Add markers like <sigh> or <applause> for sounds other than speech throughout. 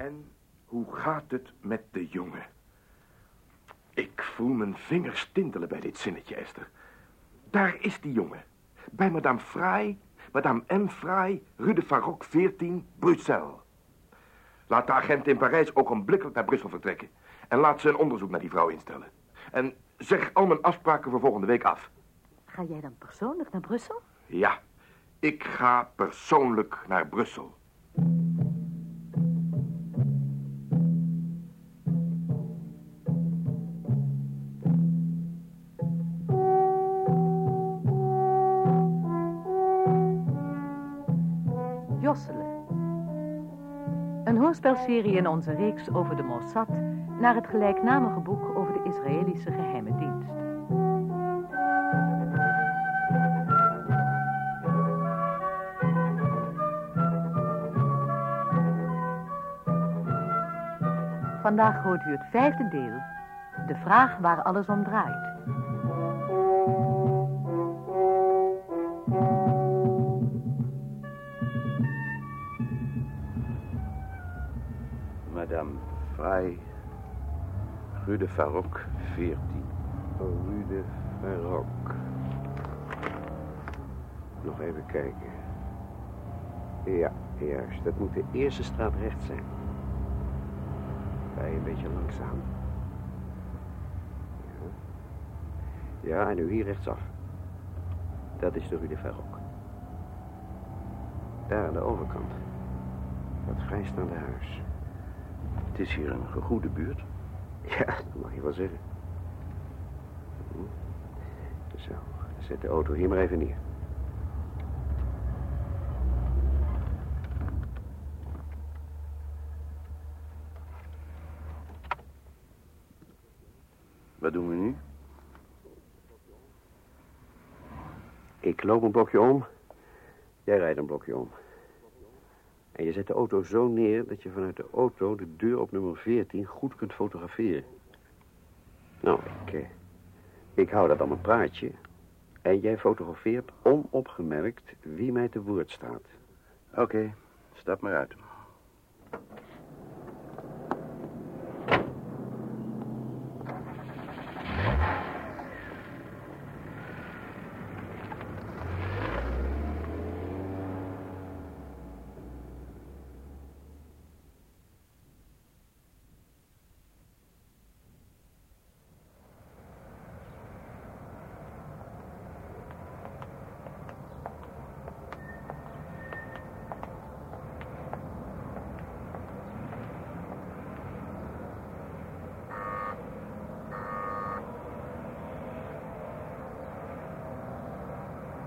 En hoe gaat het met de jongen? Ik voel mijn vingers tintelen bij dit zinnetje, Esther. Daar is die jongen. Bij madame Frey, madame M. Frey, Rue de Faroc 14, Bruxelles. Laat de agent in Parijs ogenblikkelijk naar Brussel vertrekken. En laat ze een onderzoek naar die vrouw instellen. En zeg al mijn afspraken voor volgende week af. Ga jij dan persoonlijk naar Brussel? Ja, ik ga persoonlijk naar Brussel. Hoorspelserie in onze reeks over de Mossad... naar het gelijknamige boek over de Israëlische geheime dienst. Vandaag hoort u het vijfde deel. De vraag waar alles om draait. Frey, Rue de Faroc 14. Rue de Ferroc. Nog even kijken. Ja, juist. Dat moet de eerste straat rechts zijn. Rij een beetje langzaam. Ja. ja, en nu hier rechtsaf. Dat is de Rue de. Daar aan de overkant. Dat vrijstaande huis. Het is hier een gegoede buurt. Ja, dat mag je wel zeggen. Hm. Zo, zet de auto hier maar even neer. Wat doen we nu? Ik loop een blokje om. Jij rijdt een blokje om. En je zet de auto zo neer dat je vanuit de auto de deur op nummer 14 goed kunt fotograferen. Nou, ik, eh, ik hou dat aan mijn praatje. En jij fotografeert onopgemerkt wie mij te woord staat. Oké, stap maar uit.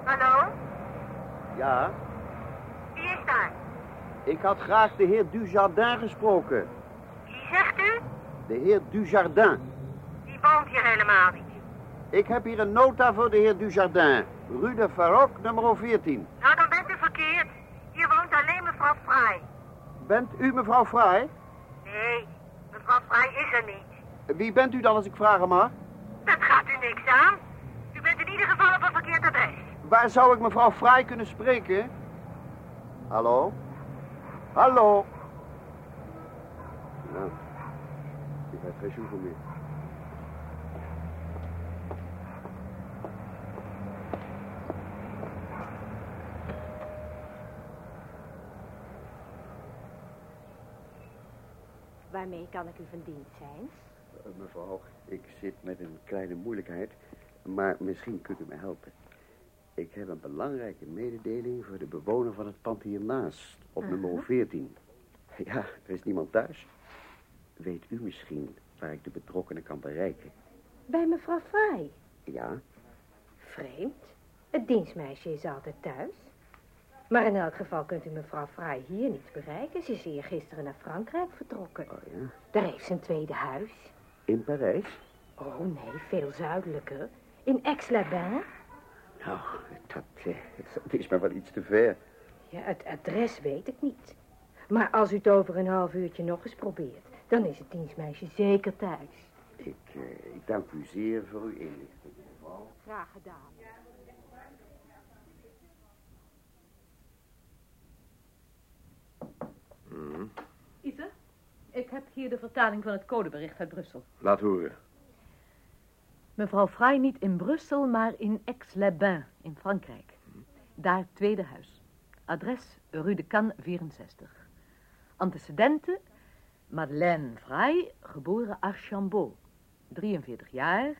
Hallo? Ja, Wie is daar? Ik had graag de heer Dujardin gesproken. Wie zegt u? De heer Dujardin. Die woont hier helemaal niet. Ik heb hier een nota voor de heer Dujardin. Rue de Faroc, nummer 14. Nou, dan bent u verkeerd. Hier woont alleen mevrouw Frey. Bent u mevrouw Fraai? Nee, mevrouw Frey is er niet. Wie bent u dan als ik vragen mag? Dat gaat u niks aan. U bent in ieder geval op een verkeerd adres. Waar zou ik mevrouw Fraai kunnen spreken? Hallo? Hallo? Nou, ik heb geen zoeken meer. Waarmee kan ik u van dienst zijn? Eh, mevrouw, ik zit met een kleine moeilijkheid, maar misschien kunt u me helpen. Ik heb een belangrijke mededeling voor de bewoner van het pand hiernaast, op nummer 14. Ja, er is niemand thuis. Weet u misschien waar ik de betrokkenen kan bereiken? Bij mevrouw Fraai. Ja, Vreemd. Het dienstmeisje is altijd thuis. Maar in elk geval kunt u mevrouw Fraai hier niet bereiken. Ze is hier gisteren naar Frankrijk vertrokken. oh ja. Daar heeft ze een tweede huis. In Parijs? Oh nee, veel zuidelijker. In Aix-les-Bains. Nou, dat, eh, dat is maar wel iets te ver. Ja, het adres weet ik niet. Maar als u het over een half uurtje nog eens probeert, dan is het dienstmeisje zeker thuis. Ik, eh, ik dank u zeer voor uw inlichting, mevrouw. Graag gedaan. Mhm. Is er? Hier de vertaling van het codebericht uit Brussel. Laat horen. Mevrouw Frey niet in Brussel, maar in Aix-les-Bains in Frankrijk. Daar tweede huis. Adres Rue de Cannes 64. Antecedenten Madeleine Frey, geboren Archambault. 43 jaar.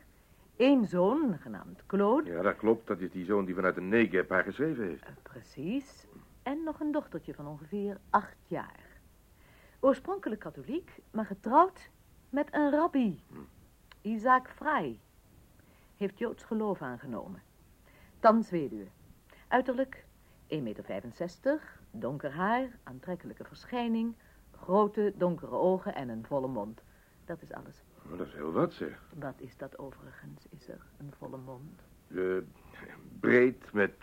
Eén zoon, genaamd Claude. Ja, dat klopt. Dat is die zoon die vanuit de Negev haar geschreven heeft. Eh, precies. En nog een dochtertje van ongeveer acht jaar. Oorspronkelijk katholiek, maar getrouwd met een rabbi. Isaac Frey. Heeft Joods geloof aangenomen. Thans weduwe. Uiterlijk 1,65 meter, donker haar, aantrekkelijke verschijning, grote donkere ogen en een volle mond. Dat is alles. Oh, dat is heel wat, zeg. Wat is dat overigens? Is er een volle mond? Eh, breed met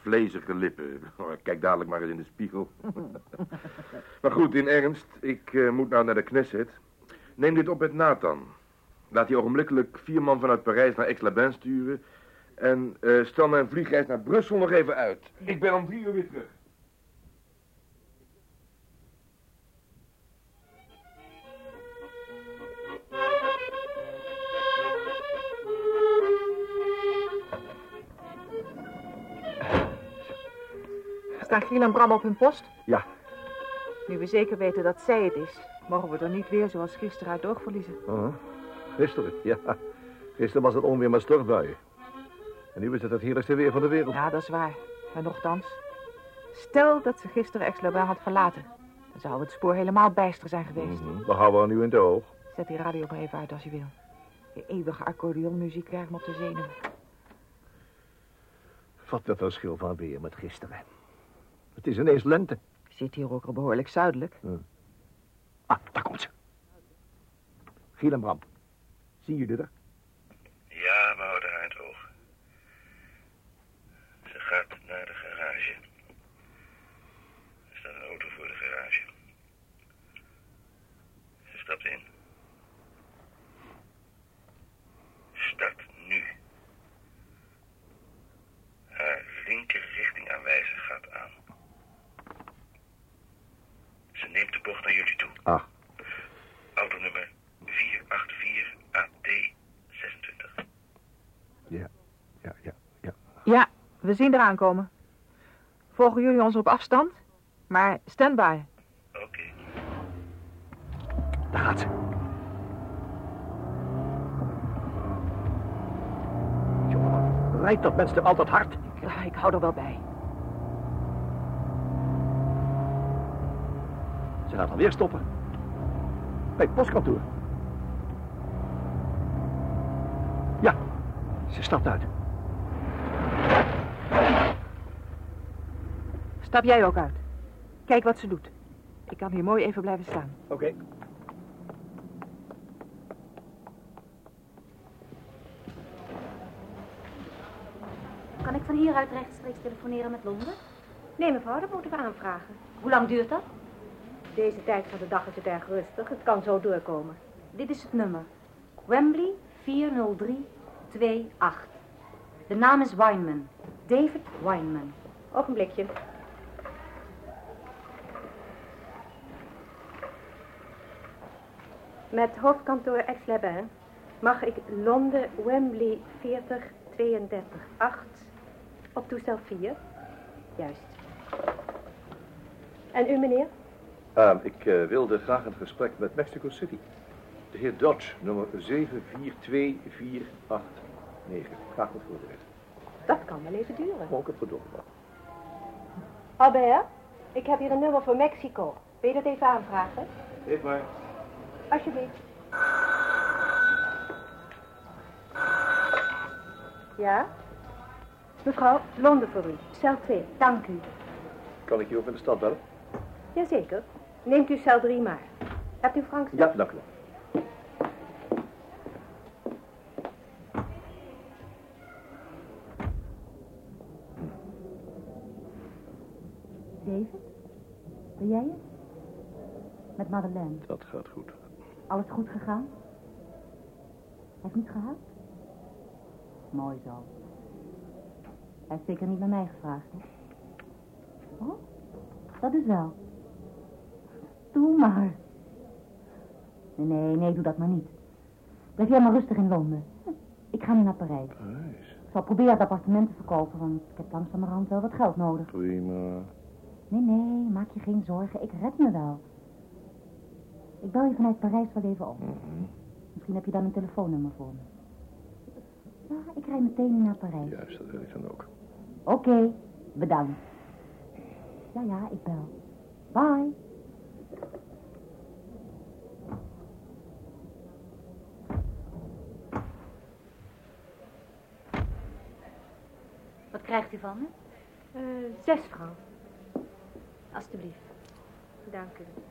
vlezige lippen. Oh, kijk dadelijk maar eens in de spiegel. <laughs> maar goed, in ernst. Ik eh, moet nou naar de Knesset. Neem dit op met Nathan. Laat hij ogenblikkelijk vier man vanuit Parijs naar Aix-les-Bains sturen. En eh, stel mijn vliegreis naar Brussel nog even uit. Ik ben om drie uur weer terug. Staan Giel en Bram op hun post? Ja. Nu we zeker weten dat zij het is, mogen we er niet weer zoals gisteren uit oog verliezen. Oh, gisteren, ja. Gisteren was het onweer maar stortbuien. En nu is het het heerlijkste weer van de wereld. Ja, dat is waar. Maar nochtans. Stel dat ze gisteren Aix-les-Bains had verlaten. Dan zou het spoor helemaal bijster zijn geweest. Mhm, We houden haar nu in het oog. Zet die radio maar even uit als je wil. Je eeuwige accordeonmuziek krijgt me op de zenuwen. Wat een verschil van weer met gisteren. Het is ineens lente. Zit hier ook al behoorlijk zuidelijk. Ah, daar komt ze. Giel en Bram. Zien jullie er? Ja, we houden haar in het oog. Ze gaat naar de garage. Er staat een auto voor de garage. Ze stapt in. Start nu. Haar linker richtingaanwijzer gaat aan. Ze neemt de bocht naar jullie toe. Ah, Autonummer 484 AT 26. ja, ja, ja, ja. Ja, we zien eraan komen. Volgen jullie ons op afstand? Maar standby. Oké. Daar gaat ze. Jongen, rijdt dat mens toch altijd hard? Ja, ik hou er wel bij. Ze gaat alweer stoppen. Bij het postkantoor. Ja, ze stapt uit. Stap jij ook uit. Kijk wat ze doet. Ik kan hier mooi even blijven staan. Oké. Kan ik van hieruit rechtstreeks telefoneren met Londen? Nee, mevrouw, dat moeten we aanvragen. Hoe lang duurt dat? Deze tijd van de dag is het erg rustig. Het kan zo doorkomen. Dit is het nummer. Wembley 40328. De naam is Weinman. David Weinman. Ogenblikje. Met hoofdkantoor Aix-les-Bains mag ik Londen Wembley 4032 8 op toestel 4. Juist. En u, meneer? Ah, ik eh, wilde graag een gesprek met Mexico City. De heer Dodge, nummer 742489. Graag wat voorbereid. Dat kan wel even duren. Ook het verdomme. Albert, ik heb hier een nummer voor Mexico. Wil je dat even aanvragen? Geef maar. Alsjeblieft. Ja? Mevrouw, Londen voor u. Cel 2. Dank u. Kan ik je ook in de stad bellen? Jazeker. Neemt u cel 3 maar. Hebt u Frank? Ja, dank u. David? Ben jij het? Met Madeleine. Dat gaat goed. Alles goed gegaan? Hij heeft niet gehuild? Mooi zo. Hij heeft zeker niet naar mij gevraagd, hè? Oh, dat is wel. Doe maar. Nee, nee, nee, doe dat maar niet. Blijf jij maar rustig in Londen. Ik ga nu naar Parijs. Parijs? Ik zal proberen het appartement te verkopen, want ik heb langzamerhand wel wat geld nodig. Prima. Nee, nee, maak je geen zorgen. Ik red me wel. Ik bel je vanuit Parijs wel even op. Misschien heb je dan een telefoonnummer voor me. Ja, ik rij meteen naar Parijs. Juist, dat wil ik dan ook. Oké, bedankt. Ja, ja, ik bel. Bye. Wat krijgt u van me? Eh, zes vrouw. Alsjeblieft. Dank u.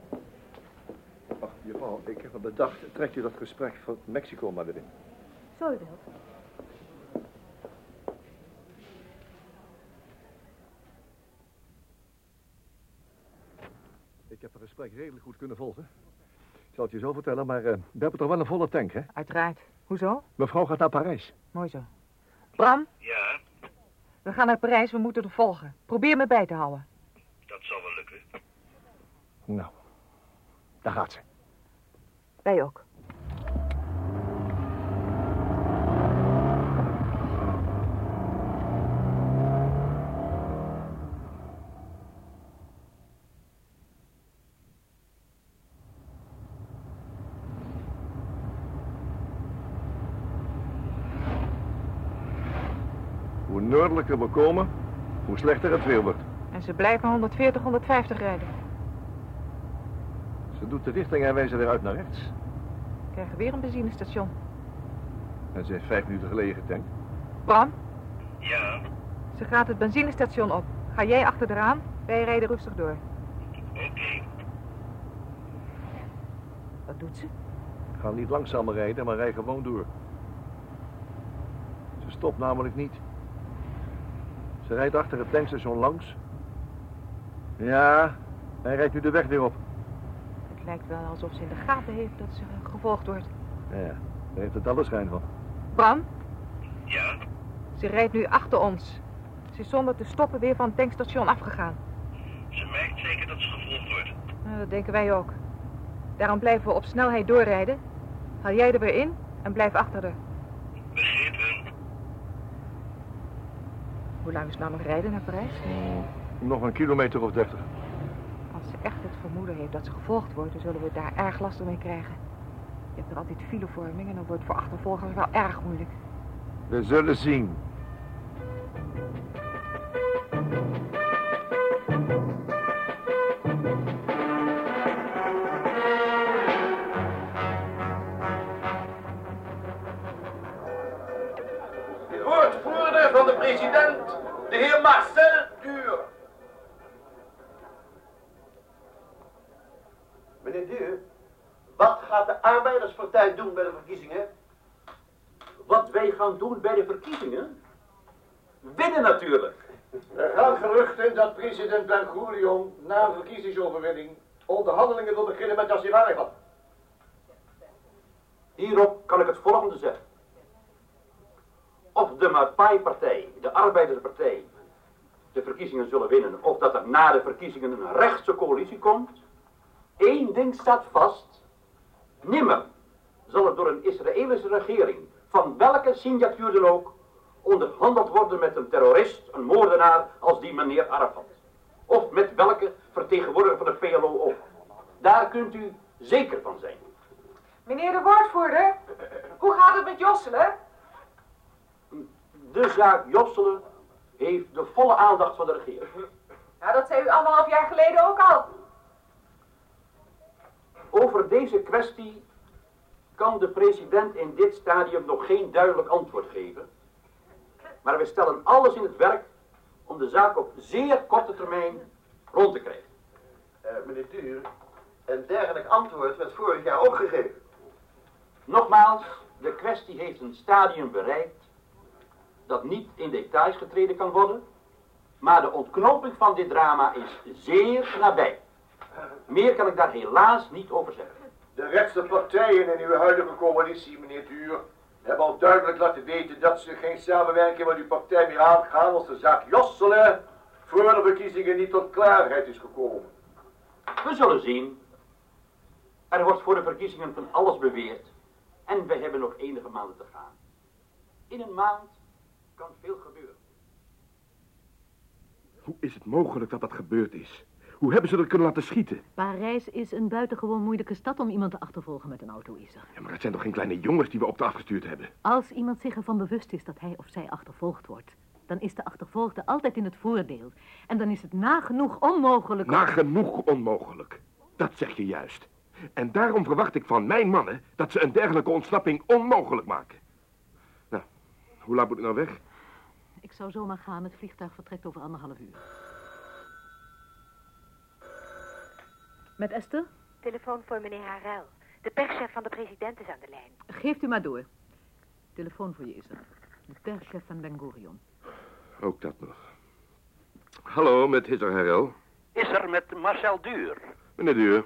Ach, juffrouw, ik heb me bedacht, trekt u dat gesprek van Mexico maar weer in. Zo u wilt. Ik heb het gesprek redelijk goed kunnen volgen. Ik zal het je zo vertellen, maar eh, we hebben toch wel een volle tank, hè? Uiteraard. Hoezo? Mevrouw gaat naar Parijs. Mooi zo. Bram, Ja, we gaan naar Parijs. We moeten er volgen. Probeer me bij te houden. dat zal wel lukken. Nou, daar gaat ze. Wij ook. Hoe noordelijker we komen, hoe slechter het weer wordt. En ze blijven 140, 150 rijden. Ze doet de richtingaanwijzer weer uit naar rechts. We krijgen weer een benzinestation. En ze heeft vijf minuten geleden getankt. Bram, Ja, ze gaat het benzinestation op. Ga jij achter eraan? Wij rijden rustig door. oké. Wat doet ze? Ga niet langzamer rijden, maar rij gewoon door. Ze stopt namelijk niet. Ze rijdt achter het tankstation langs. Ja, hij rijdt nu de weg weer op. Het lijkt wel alsof ze in de gaten heeft dat ze gevolgd wordt. Ja, ja, daar heeft het alle schijn van. Bram, Ja, ze rijdt nu achter ons. Ze is zonder te stoppen weer van het tankstation afgegaan. ze merkt zeker dat ze gevolgd wordt. Nou, dat denken wij ook. Daarom blijven we op snelheid doorrijden. Haal jij er weer in en blijf achter haar. Begrepen. Hoe lang is het nou nog rijden naar Parijs? Nog een kilometer of dertig. Als ze echt het vermoeden heeft dat ze gevolgd wordt, dan zullen we daar erg lastig mee krijgen. Je hebt er altijd filevorming en dan wordt het voor achtervolgers wel erg moeilijk. We zullen zien. De woordvoerder van de president, de heer Marcel Arbeiderspartij doen bij de verkiezingen? Wat wij gaan doen bij de verkiezingen? Winnen natuurlijk. Er gaan geruchten dat president Ben Gurion na een verkiezingsoverwinning onderhandelingen wil beginnen met Yassir Arafat. Hierop kan ik het volgende zeggen. Of de Maatschappij-partij, de Arbeiderspartij, de verkiezingen zullen winnen, of dat er na de verkiezingen een rechtse coalitie komt, één ding staat vast. Nimmer zal er door een Israëlische regering, van welke signatuur dan ook, onderhandeld worden met een terrorist, een moordenaar als die meneer Arafat. Of met welke vertegenwoordiger van de PLO ook. Daar kunt u zeker van zijn. Meneer de woordvoerder, hoe gaat het met Josselen? De zaak Josselen heeft de volle aandacht van de regering. Ja, dat zei u anderhalf jaar geleden ook al. Over deze kwestie kan de president in dit stadium nog geen duidelijk antwoord geven. Maar we stellen alles in het werk om de zaak op zeer korte termijn rond te krijgen. Eh, meneer Duur, een dergelijk antwoord werd vorig jaar ook gegeven. Nogmaals, de kwestie heeft een stadium bereikt dat niet in details getreden kan worden, maar de ontknoping van dit drama is zeer nabij. Meer kan ik daar helaas niet over zeggen. De rechtse partijen in uw huidige coalitie, meneer Duur, hebben al duidelijk laten weten dat ze geen samenwerking met uw partij meer aangaan als de zaak Josselen voor de verkiezingen niet tot klaarheid is gekomen. We zullen zien. Er wordt voor de verkiezingen van alles beweerd. En wij hebben nog enige maanden te gaan. In een maand kan veel gebeuren. Hoe is het mogelijk dat dat gebeurd is? Hoe hebben ze er kunnen laten schieten? Parijs is een buitengewoon moeilijke stad om iemand te achtervolgen met een auto, Iser. Ja, maar het zijn toch geen kleine jongens die we op de afgestuurd hebben? Als iemand zich ervan bewust is dat hij of zij achtervolgd wordt, dan is de achtervolgde altijd in het voordeel. En dan is het nagenoeg onmogelijk... Nagenoeg onmogelijk. Dat zeg je juist. En daarom verwacht ik van mijn mannen dat ze een dergelijke ontsnapping onmogelijk maken. Nou, hoe laat moet ik nou weg? Ik zou zomaar gaan. Het vliegtuig vertrekt over anderhalf uur. Met Esther? Telefoon voor meneer Harel. De perschef van de president is aan de lijn. Geeft u maar door. Telefoon voor je is er. De perschef van Ben Gurion. Ook dat nog. Hallo, met Hisser Harel. Is er met Marcel Duur. Meneer Duur.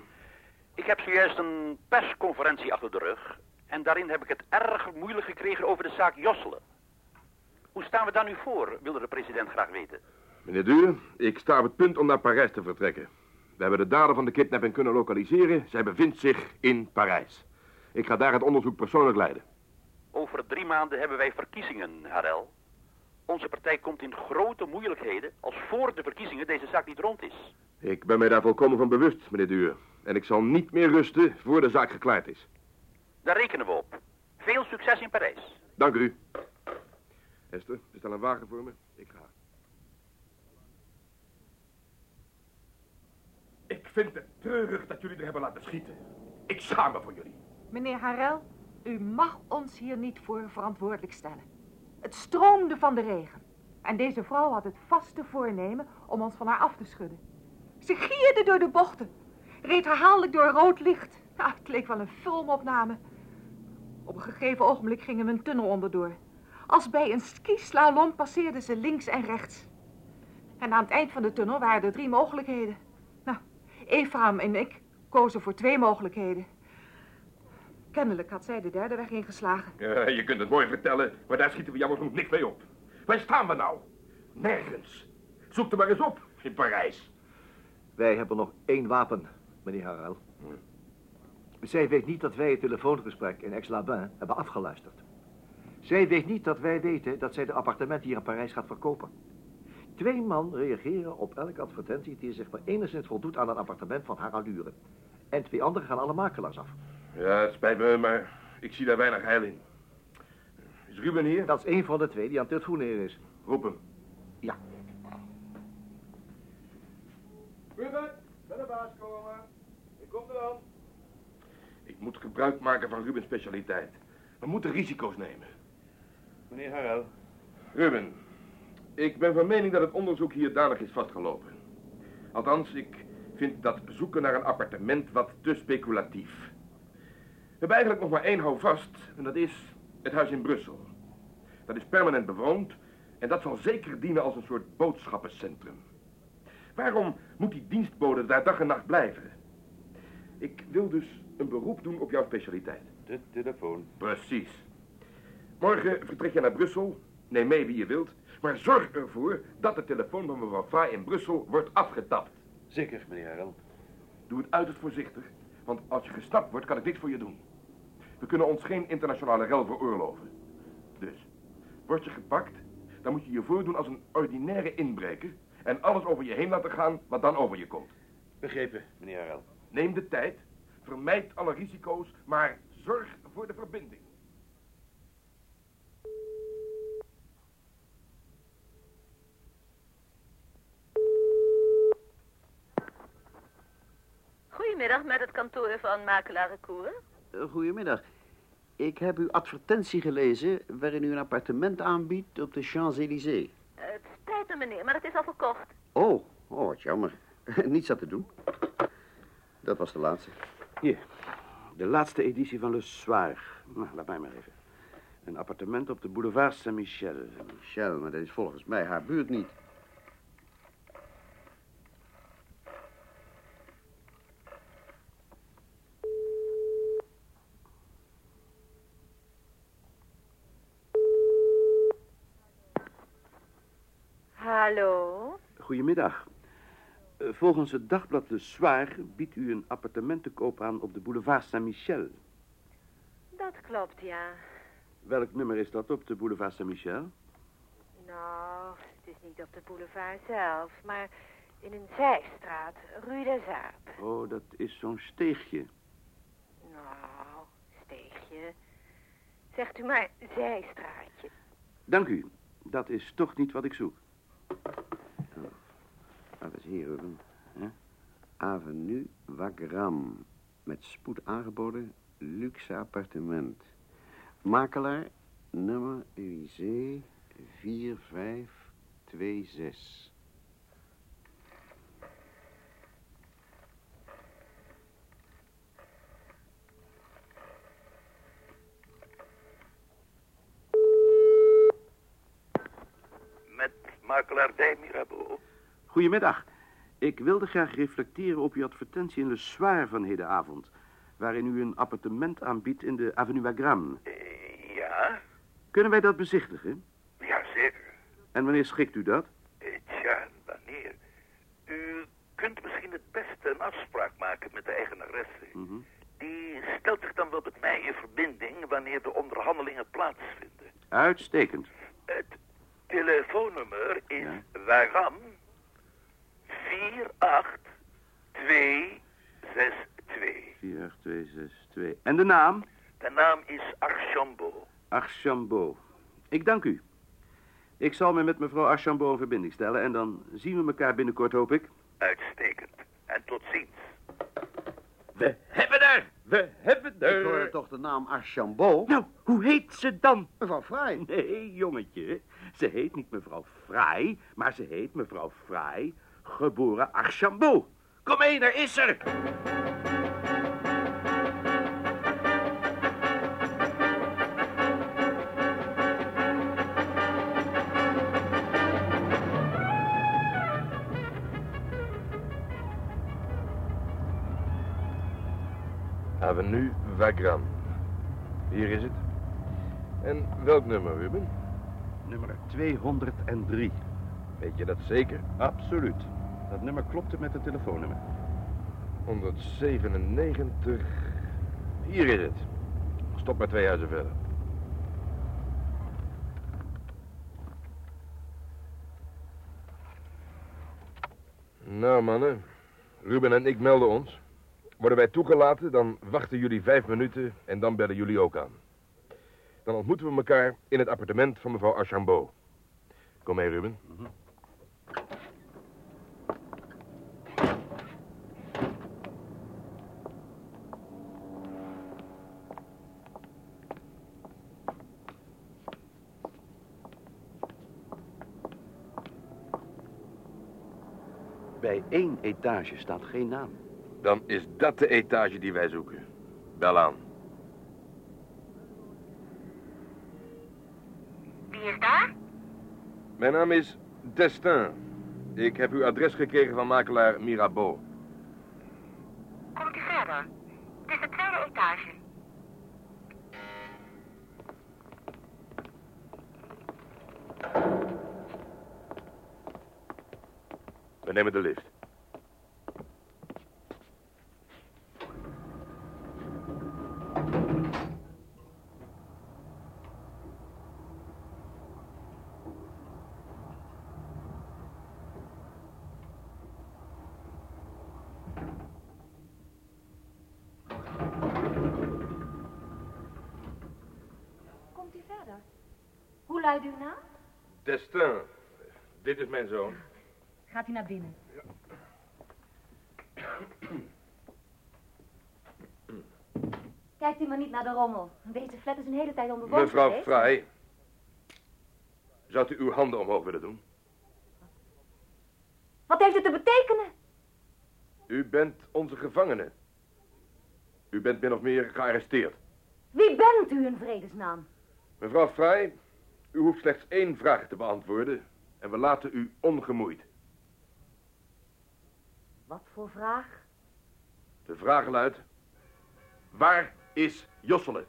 Ik heb zojuist een persconferentie achter de rug. En daarin heb ik het erg moeilijk gekregen over de zaak Josselen. Hoe staan we daar nu voor, wilde de president graag weten. Meneer Duur, ik sta op het punt om naar Parijs te vertrekken. We hebben de dader van de kidnapping kunnen lokaliseren. Zij bevindt zich in Parijs. Ik ga daar het onderzoek persoonlijk leiden. Over drie maanden hebben wij verkiezingen, Harel. Onze partij komt in grote moeilijkheden als voor de verkiezingen deze zaak niet rond is. Ik ben mij daar volkomen van bewust, meneer Duur. En ik zal niet meer rusten voor de zaak geklaard is. Daar rekenen we op. Veel succes in Parijs. Dank u. Esther, bestel een wagen voor me. Ik ga. Vind het treurig dat jullie er hebben laten schieten. Ik schaam me voor jullie. Meneer Harel, u mag ons hier niet voor verantwoordelijk stellen. Het stroomde van de regen. En deze vrouw had het vaste voornemen om ons van haar af te schudden. Ze gierde door de bochten. Reed herhaaldelijk door rood licht. Ja, <laughs> het leek wel een filmopname. Op een gegeven ogenblik gingen we een tunnel onderdoor. Als bij een skislalom passeerden ze links en rechts. En aan het eind van de tunnel waren er drie mogelijkheden. Ephraim en ik kozen voor twee mogelijkheden. Kennelijk had zij de derde weg ingeslagen. Ja, je kunt het mooi vertellen, maar daar schieten we jammer genoeg niks mee op. Waar staan we nou? Nergens. Zoek er maar eens op, in Parijs. Wij hebben nog één wapen, meneer Harel. Zij weet niet dat wij het telefoongesprek in Aix-la-Bain hebben afgeluisterd. Zij weet niet dat wij weten dat zij de appartementen hier in Parijs gaat verkopen. Twee man reageren op elke advertentie die zich maar enigszins voldoet aan een appartement van haar allure. En twee anderen gaan alle makelaars af. Ja, het spijt me, maar ik zie daar weinig heil in. Is Ruben hier? Dat is één van de twee die aan het telefoneren is. Roep hem. Ja. Ruben, bij de baas komen. Ik kom eraan. Ik moet gebruik maken van Rubens specialiteit. We moeten risico's nemen. Meneer Harel. Ruben, ik ben van mening dat het onderzoek hier danig is vastgelopen. Althans, ik vind dat zoeken naar een appartement wat te speculatief. We hebben eigenlijk nog maar één houvast en dat is het huis in Brussel. Dat is permanent bewoond en dat zal zeker dienen als een soort boodschappencentrum. Waarom moet die dienstbode daar dag en nacht blijven? Ik wil dus een beroep doen op jouw specialiteit. De telefoon. Precies. Morgen vertrek je naar Brussel. Neem mee wie je wilt. Maar zorg ervoor dat de telefoon van mevrouw in Brussel wordt afgetapt. Zeker, meneer Harel. Doe het uiterst voorzichtig, want als je gestapt wordt, kan ik niks voor je doen. We kunnen ons geen internationale rel veroorloven. Dus, word je gepakt, dan moet je je voordoen als een ordinaire inbreker... en alles over je heen laten gaan wat dan over je komt. Begrepen, meneer Harel. Neem de tijd, vermijd alle risico's, maar zorg voor de verbinding. Goedemiddag met het kantoor van makelaar Koer. Eh, Goedemiddag. Ik heb uw advertentie gelezen waarin u een appartement aanbiedt op de Champs-Élysées. Het spijt me meneer, maar het is al verkocht. Oh, oh, wat jammer. <laughs> Niets aan te doen. Dat was de laatste. Hier, de laatste editie van Le Soir. Nou, laat mij maar even. Een appartement op de boulevard Saint-Michel. Michel, maar dat is volgens mij haar buurt niet. Hallo? Goedemiddag. Eh, volgens het dagblad Le Soir biedt u een appartement te koop aan op de boulevard Saint-Michel. Dat klopt, ja. Welk nummer is dat op de boulevard Saint-Michel? Nou, het is niet op de boulevard zelf, maar in een zijstraat, Rue des Arpes. Oh, dat is zo'n steegje. Nou, steegje. Zegt u maar zijstraatje. Dank u. Dat is toch niet wat ik zoek. Oh, Wat is hier, Ruben? Hè? Avenue Wagram. Met spoed aangeboden, luxe appartement. Makelaar, nummer Elysée 4526. Met makelaar Dij Mirabeau. Goedemiddag. Ik wilde graag reflecteren op uw advertentie in Le Soir van hedenavond... waarin u een appartement aanbiedt in de Avenue Wagram. Ja? Kunnen wij dat bezichtigen? Ja, zeker. En wanneer schikt u dat? Eh, Tja, wanneer? U kunt misschien het beste een afspraak maken met de eigenaresse. Mhm. Die stelt zich dan wel met mij in verbinding wanneer de onderhandelingen plaatsvinden. Uitstekend. Het telefoonnummer is Waram En de naam? De naam is Archambault. Archambault. Ik dank u. Ik zal me met mevrouw Archambault in verbinding stellen... en dan zien we elkaar binnenkort, hoop ik. Uitstekend. En tot ziens. We hebben er! We hebben er! Ik hoorde toch de naam Archambault? Nou, hoe heet ze dan? Mevrouw Fraai. Nee, jongetje. Ze heet niet mevrouw Fraai, maar ze heet mevrouw Fraai, geboren Archambault. Kom mee, daar is er! Wagram. Hier is het. En welk nummer, Ruben? Nummer 203. Weet je dat zeker? Absoluut. Dat nummer klopte met het telefoonnummer. 197. Hier is het. Stop maar twee huizen verder. Nou, mannen. Ruben en ik melden ons. Worden wij toegelaten, dan wachten jullie vijf minuten en dan bellen jullie ook aan. Dan ontmoeten we elkaar in het appartement van mevrouw Archambault. Kom mee, Ruben. Bij één etage staat geen naam. Dan is dat de etage die wij zoeken. Bel aan. Wie is daar? Mijn naam is Destin. Ik heb uw adres gekregen van makelaar Mirabeau. Komt u verder. Het is de tweede etage. We nemen de lift. Komt u verder? Hoe luidt uw naam? Destin. Dit is mijn zoon. Gaat u naar binnen. Kijkt u maar niet naar de rommel. Deze flat is een hele tijd onbewoond Mevrouw geweest. Fraai. Zou u uw handen omhoog willen doen? Wat heeft het te betekenen? U bent onze gevangene. U bent min of meer gearresteerd. Wie bent u in vredesnaam? Mevrouw Fraai, u hoeft slechts één vraag te beantwoorden. En we laten u ongemoeid. Wat voor vraag? De vraag luidt... Waar is Josselen?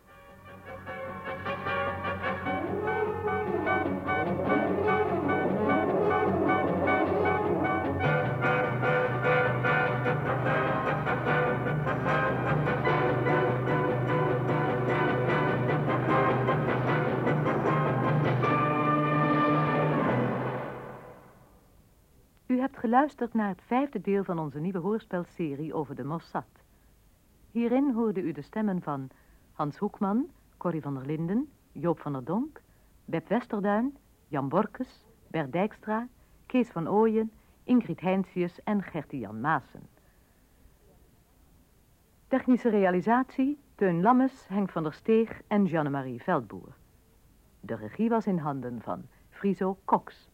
Geluisterd naar het vijfde deel van onze nieuwe hoorspelserie over de Mossad. Hierin hoorde u de stemmen van Hans Hoekman, Corrie van der Linden, Joop van der Donk, Beb Westerduin, Jan Borkes, Bert Dijkstra, Kees van Ooyen, Ingrid Heinsius en Gertie-Jan Maassen. Technische realisatie, Teun Lammes, Henk van der Steeg en Jeanne-Marie Veldboer. De regie was in handen van Friso Cox.